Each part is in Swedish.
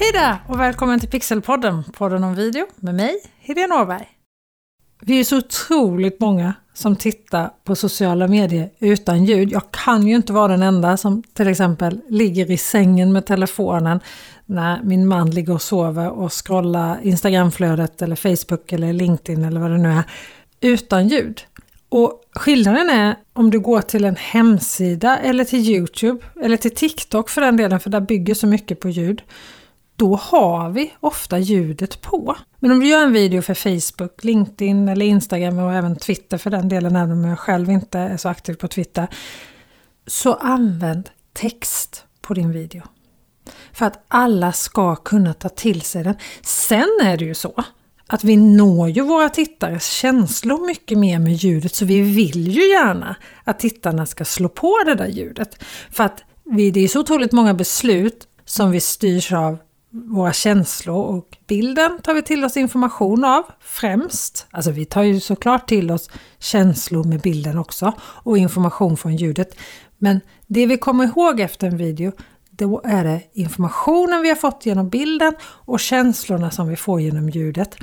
Hej där och välkommen till Pixelpodden, podden om video med mig, Helene Åberg. Vi är så otroligt många som tittar på sociala medier utan ljud. Jag kan ju inte vara den enda som till exempel ligger i sängen med telefonen när min man ligger och sover och scrollar Instagramflödet eller Facebook eller LinkedIn eller vad det nu är utan ljud. Och skillnaden är om du går till en hemsida eller till Youtube eller till TikTok för den delen, för där bygger så mycket på ljud. Då har vi ofta ljudet på. Men om du gör en video för Facebook, LinkedIn eller Instagram och även Twitter för den delen, även om jag själv inte är så aktiv på Twitter, så använd text på din video. För att alla ska kunna ta till sig den. Sen är det ju så att vi når ju våra tittares känslor mycket mer med ljudet så vi vill ju gärna att tittarna ska slå på det där ljudet. För att vi, det är så otroligt många beslut som vi styrs av våra känslor och bilden tar vi till oss information av främst. Alltså vi tar ju såklart till oss känslor med bilden också och information från ljudet. Men det vi kommer ihåg efter en video då är det informationen vi har fått genom bilden och känslorna som vi får genom ljudet.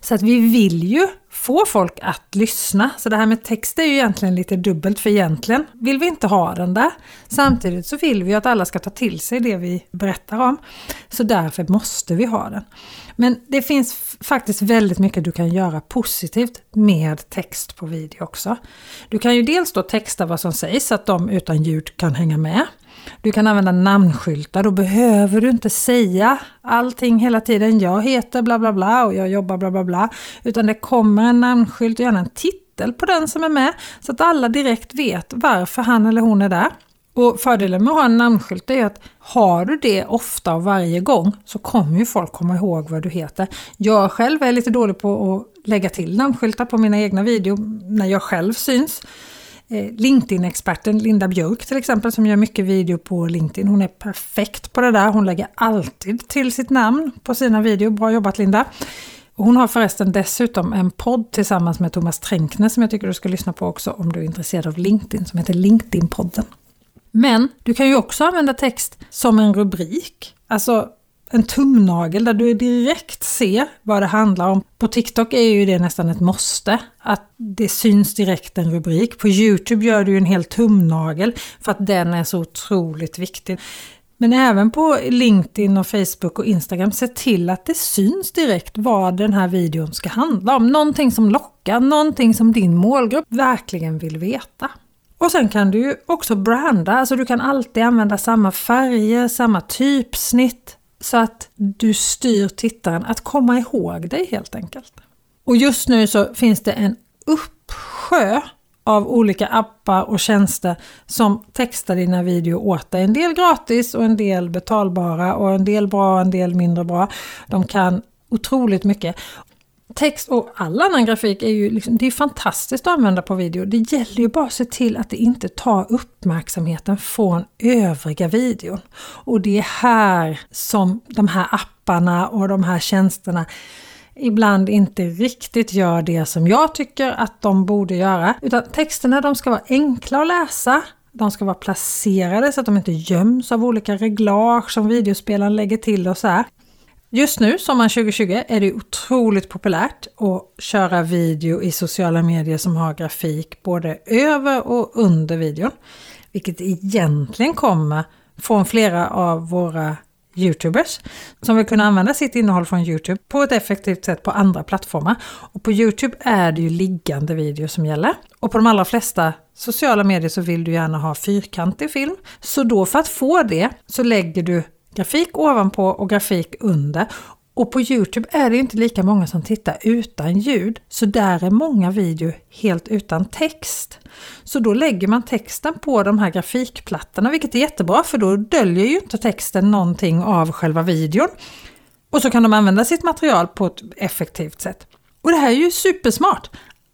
Så att vi vill ju få folk att lyssna. Så det här med text är ju egentligen lite dubbelt för egentligen vill vi inte ha den där. Samtidigt så vill vi att alla ska ta till sig det vi berättar om. Så därför måste vi ha den. Men det finns faktiskt väldigt mycket du kan göra positivt med text på video också. Du kan ju dels då texta vad som sägs så att de utan ljud kan hänga med. Du kan använda namnskyltar, då behöver du inte säga allting hela tiden. Jag heter bla bla bla och jag jobbar bla bla bla. Utan det kommer en namnskylt och gärna en titel på den som är med så att alla direkt vet varför han eller hon är där. Och fördelen med att ha en namnskylt är att har du det ofta och varje gång så kommer ju folk komma ihåg vad du heter. Jag själv är lite dålig på att lägga till namnskyltar på mina egna videor när jag själv syns. Eh, LinkedIn-experten Linda Björk till exempel som gör mycket video på LinkedIn. Hon är perfekt på det där. Hon lägger alltid till sitt namn på sina videor. Bra jobbat Linda! Hon har förresten dessutom en podd tillsammans med Thomas Tränkner som jag tycker du ska lyssna på också om du är intresserad av LinkedIn som heter LinkedIn-podden. Men du kan ju också använda text som en rubrik. Alltså en tumnagel där du direkt ser vad det handlar om. På TikTok är ju det nästan ett måste, att det syns direkt en rubrik. På Youtube gör du en hel tumnagel för att den är så otroligt viktig. Men även på LinkedIn och Facebook och Instagram, se till att det syns direkt vad den här videon ska handla om. Någonting som lockar, någonting som din målgrupp verkligen vill veta. Och sen kan du ju också branda, alltså du kan alltid använda samma färger, samma typsnitt, så att du styr tittaren att komma ihåg dig helt enkelt. Och just nu så finns det en uppsjö av olika appar och tjänster som textar dina videor åt dig. En del gratis och en del betalbara och en del bra och en del mindre bra. De kan otroligt mycket. Text och all annan grafik är ju liksom, det är fantastiskt att använda på video. Det gäller ju bara att se till att det inte tar uppmärksamheten från övriga videon. Och det är här som de här apparna och de här tjänsterna ibland inte riktigt gör det som jag tycker att de borde göra. Utan texterna de ska vara enkla att läsa. De ska vara placerade så att de inte göms av olika reglage som videospelaren lägger till och så här. Just nu, sommaren 2020, är det otroligt populärt att köra video i sociala medier som har grafik både över och under videon. Vilket egentligen kommer från flera av våra Youtubers som vill kunna använda sitt innehåll från Youtube på ett effektivt sätt på andra plattformar. Och på Youtube är det ju liggande video som gäller. Och på de allra flesta sociala medier så vill du gärna ha fyrkantig film. Så då för att få det så lägger du grafik ovanpå och grafik under. Och på Youtube är det inte lika många som tittar utan ljud, så där är många videor helt utan text. Så då lägger man texten på de här grafikplattorna, vilket är jättebra för då döljer ju inte texten någonting av själva videon. Och så kan de använda sitt material på ett effektivt sätt. Och det här är ju supersmart!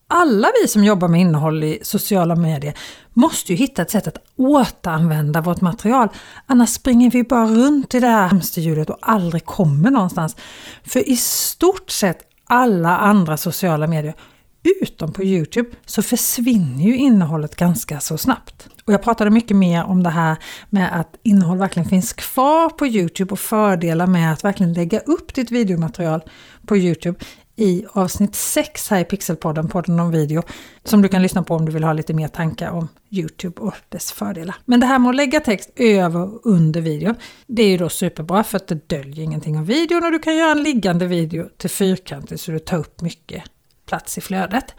Alla vi som jobbar med innehåll i sociala medier måste ju hitta ett sätt att återanvända vårt material. Annars springer vi bara runt i det här hamsterhjulet och aldrig kommer någonstans. För i stort sett alla andra sociala medier utom på Youtube så försvinner ju innehållet ganska så snabbt. Och jag pratade mycket mer om det här med att innehåll verkligen finns kvar på Youtube och fördelar med att verkligen lägga upp ditt videomaterial på Youtube i avsnitt 6 här i Pixelpodden, podden om video, som du kan lyssna på om du vill ha lite mer tankar om Youtube och dess fördelar. Men det här med att lägga text över och under video, det är ju då superbra för att det döljer ingenting av videon och du kan göra en liggande video till fyrkantig så du tar upp mycket plats i flödet.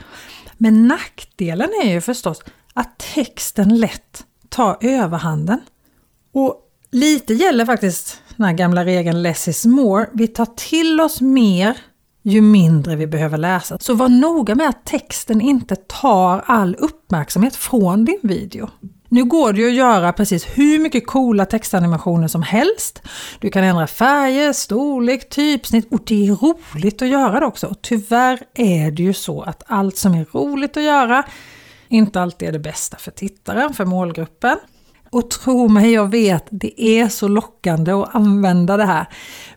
Men nackdelen är ju förstås att texten lätt tar överhanden. Och lite gäller faktiskt den här gamla regeln less is more. Vi tar till oss mer ju mindre vi behöver läsa. Så var noga med att texten inte tar all uppmärksamhet från din video. Nu går det ju att göra precis hur mycket coola textanimationer som helst. Du kan ändra färger, storlek, typsnitt och det är roligt att göra det också. Och tyvärr är det ju så att allt som är roligt att göra inte alltid är det bästa för tittaren, för målgruppen. Och tro mig, jag vet, det är så lockande att använda det här.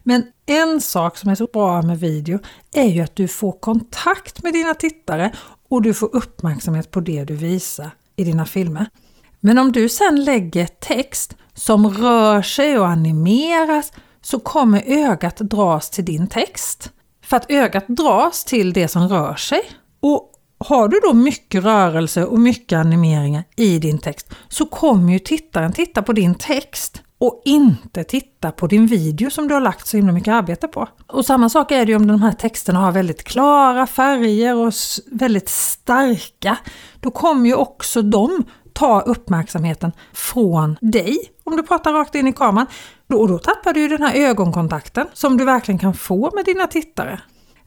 Men en sak som är så bra med video är ju att du får kontakt med dina tittare och du får uppmärksamhet på det du visar i dina filmer. Men om du sen lägger text som rör sig och animeras så kommer ögat dras till din text. För att ögat dras till det som rör sig. Och har du då mycket rörelse och mycket animeringar i din text så kommer ju tittaren titta på din text och inte titta på din video som du har lagt så himla mycket arbete på. Och samma sak är det ju om de här texterna har väldigt klara färger och väldigt starka. Då kommer ju också de ta uppmärksamheten från dig om du pratar rakt in i kameran. Och då tappar du ju den här ögonkontakten som du verkligen kan få med dina tittare.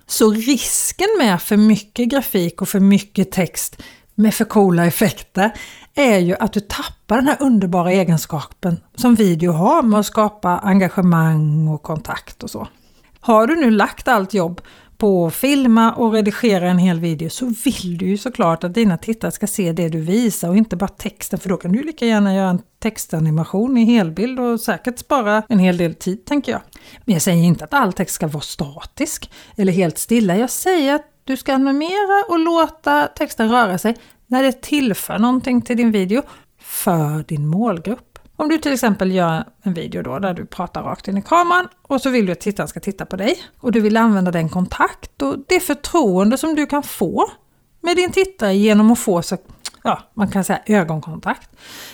Så risken med för mycket grafik och för mycket text med för coola effekter är ju att du tappar den här underbara egenskapen som video har med att skapa engagemang och kontakt och så. Har du nu lagt allt jobb på att filma och redigera en hel video så vill du ju såklart att dina tittare ska se det du visar och inte bara texten för då kan du lika gärna göra en textanimation i helbild och säkert spara en hel del tid tänker jag. Men jag säger inte att all text ska vara statisk eller helt stilla. Jag säger att du ska animera och låta texten röra sig när det tillför någonting till din video för din målgrupp. Om du till exempel gör en video då där du pratar rakt in i kameran och så vill du att tittaren ska titta på dig och du vill använda den kontakt och det förtroende som du kan få med din tittare genom att få så, ja, man kan säga ögonkontakt.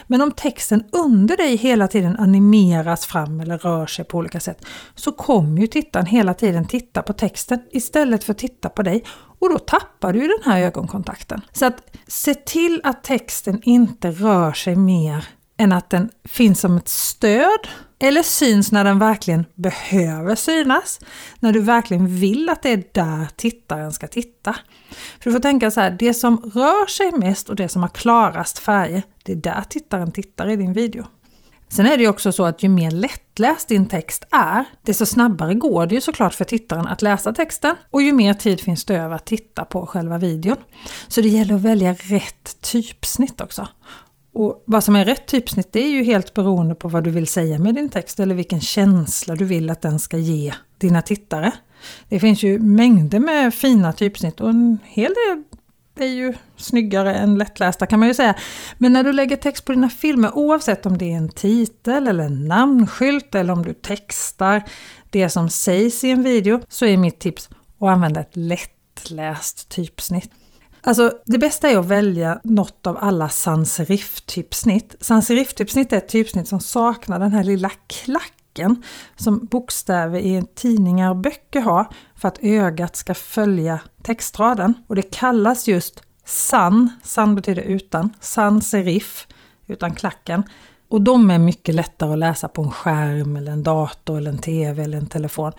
Men om texten under dig hela tiden animeras fram eller rör sig på olika sätt så kommer ju tittaren hela tiden titta på texten istället för att titta på dig och då tappar du den här ögonkontakten. Så att se till att texten inte rör sig mer än att den finns som ett stöd eller syns när den verkligen behöver synas. När du verkligen vill att det är där tittaren ska titta. För du får tänka så här, det som rör sig mest och det som har klarast färger, det är där tittaren tittar i din video. Sen är det ju också så att ju mer lättläst din text är, desto snabbare går det ju såklart för tittaren att läsa texten och ju mer tid finns det över att titta på själva videon. Så det gäller att välja rätt typsnitt också. Och vad som är rätt typsnitt det är ju helt beroende på vad du vill säga med din text eller vilken känsla du vill att den ska ge dina tittare. Det finns ju mängder med fina typsnitt och en hel del är ju snyggare än lättlästa kan man ju säga. Men när du lägger text på dina filmer, oavsett om det är en titel eller en namnskylt eller om du textar det som sägs i en video, så är mitt tips att använda ett lättläst typsnitt. Alltså det bästa är att välja något av alla sans serif-typsnitt. Sans serif-typsnitt är ett typsnitt som saknar den här lilla klacken som bokstäver i tidningar och böcker har för att ögat ska följa textraden. Och det kallas just san, san betyder utan, sans serif, utan klacken. Och de är mycket lättare att läsa på en skärm, eller en dator, eller en TV eller en telefon.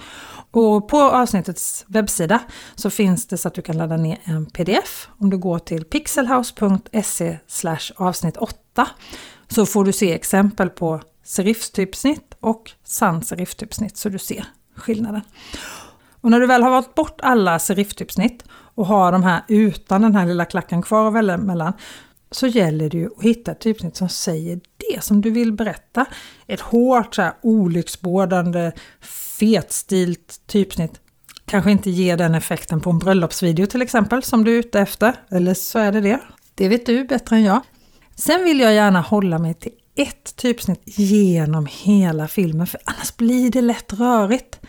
Och på avsnittets webbsida så finns det så att du kan ladda ner en pdf. Om du går till pixelhouse.se avsnitt 8 så får du se exempel på seriftypsnitt och sans seriftypsnitt så du ser skillnaden. Och när du väl har valt bort alla seriftypsnitt och har de här utan den här lilla klacken kvar att välja mellan så gäller det ju att hitta ett typsnitt som säger det som du vill berätta. Ett hårt, så här, olycksbådande, fetstilt typsnitt, kanske inte ger den effekten på en bröllopsvideo till exempel som du är ute efter. Eller så är det det. Det vet du bättre än jag. Sen vill jag gärna hålla mig till ett typsnitt genom hela filmen för annars blir det lätt rörigt.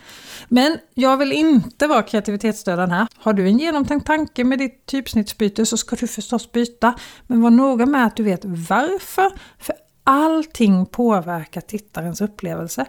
Men jag vill inte vara kreativitetsdödaren här. Har du en genomtänkt tanke med ditt typsnittsbyte så ska du förstås byta. Men var noga med att du vet varför. För allting påverkar tittarens upplevelse.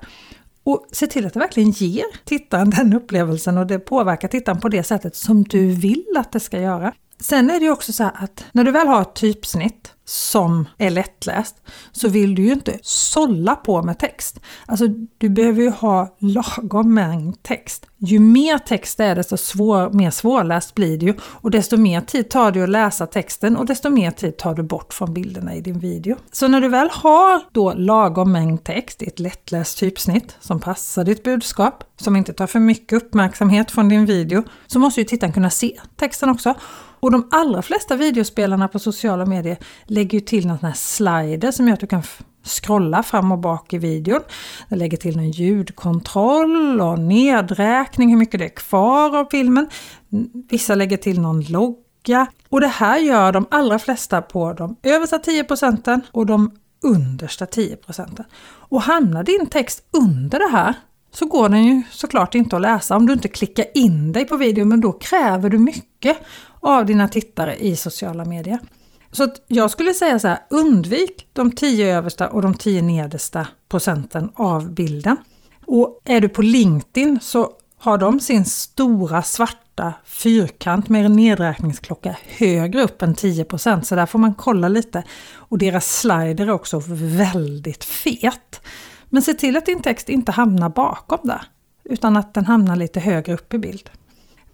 Och se till att det verkligen ger tittaren den upplevelsen och det påverkar tittaren på det sättet som du vill att det ska göra. Sen är det ju också så att när du väl har ett typsnitt som är lättläst så vill du ju inte sålla på med text. Alltså du behöver ju ha lagom mängd text. Ju mer text det är desto svår, mer svårläst blir det ju och desto mer tid tar det att läsa texten och desto mer tid tar du bort från bilderna i din video. Så när du väl har då lagom mängd text i ett lättläst typsnitt som passar ditt budskap, som inte tar för mycket uppmärksamhet från din video, så måste ju tittaren kunna se texten också. Och de allra flesta videospelarna på sociala medier lägger ju till någon sån här slider som gör att du kan scrolla fram och bak i videon. Jag lägger till en ljudkontroll och nedräkning, hur mycket det är kvar av filmen. Vissa lägger till någon logga. Och det här gör de allra flesta på de översta 10 procenten och de understa 10 procenten. Och hamnar din text under det här så går den ju såklart inte att läsa om du inte klickar in dig på videon men då kräver du mycket av dina tittare i sociala medier. Så jag skulle säga så här, undvik de tio översta och de tio nedersta procenten av bilden. Och är du på LinkedIn så har de sin stora svarta fyrkant med en nedräkningsklocka högre upp än 10% så där får man kolla lite. Och deras slider är också väldigt fet. Men se till att din text inte hamnar bakom där, utan att den hamnar lite högre upp i bild.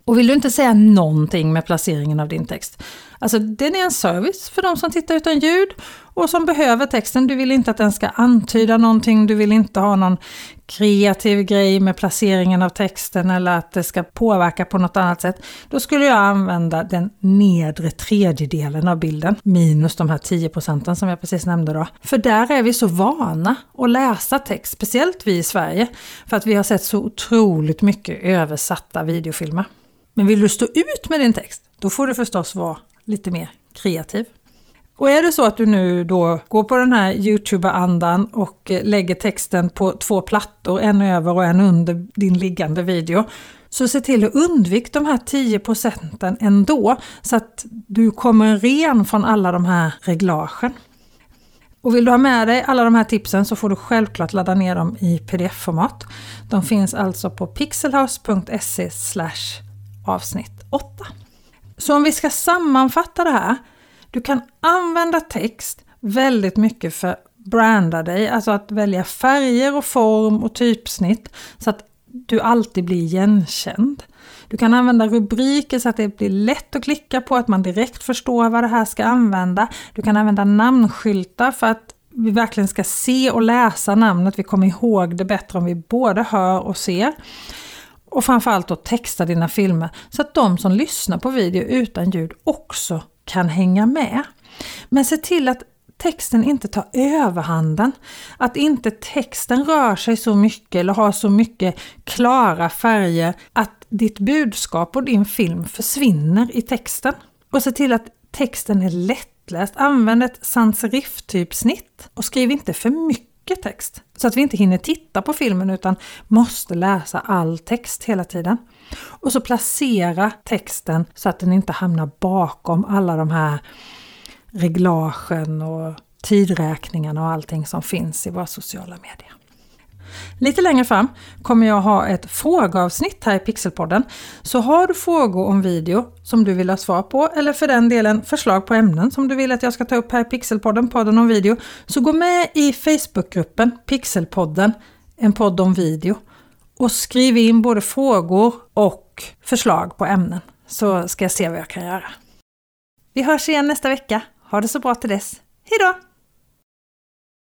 Och vill du inte säga någonting med placeringen av din text? Alltså den är en service för de som tittar utan ljud och som behöver texten. Du vill inte att den ska antyda någonting, du vill inte ha någon kreativ grej med placeringen av texten eller att det ska påverka på något annat sätt. Då skulle jag använda den nedre tredjedelen av bilden, minus de här 10 procenten som jag precis nämnde då. För där är vi så vana att läsa text, speciellt vi i Sverige, för att vi har sett så otroligt mycket översatta videofilmer. Men vill du stå ut med din text, då får du förstås vara lite mer kreativ. Och är det så att du nu då går på den här Youtube-andan och eh, lägger texten på två plattor, en över och en under din liggande video, så se till att undvika de här 10 procenten ändå, så att du kommer ren från alla de här reglagen. Och vill du ha med dig alla de här tipsen så får du självklart ladda ner dem i pdf-format. De finns alltså på pixelhouse.se avsnitt 8. Så om vi ska sammanfatta det här. Du kan använda text väldigt mycket för att branda dig, alltså att välja färger och form och typsnitt så att du alltid blir igenkänd. Du kan använda rubriker så att det blir lätt att klicka på, att man direkt förstår vad det här ska använda. Du kan använda namnskyltar för att vi verkligen ska se och läsa namnet. Vi kommer ihåg det bättre om vi både hör och ser. Och framförallt då texta dina filmer så att de som lyssnar på video utan ljud också kan hänga med. Men se till att texten inte tar överhanden. Att inte texten rör sig så mycket eller har så mycket klara färger att ditt budskap och din film försvinner i texten. Och se till att texten är lättläst. Använd ett sans serif-typsnitt och skriv inte för mycket mycket text. Så att vi inte hinner titta på filmen utan måste läsa all text hela tiden. Och så placera texten så att den inte hamnar bakom alla de här reglagen och tidräkningarna och allting som finns i våra sociala medier. Lite längre fram kommer jag ha ett frågeavsnitt här i Pixelpodden. Så har du frågor om video som du vill ha svar på eller för den delen förslag på ämnen som du vill att jag ska ta upp här i Pixelpodden, podden om video, så gå med i Facebookgruppen Pixelpodden, en podd om video och skriv in både frågor och förslag på ämnen så ska jag se vad jag kan göra. Vi hörs igen nästa vecka. Ha det så bra till dess. Hejdå!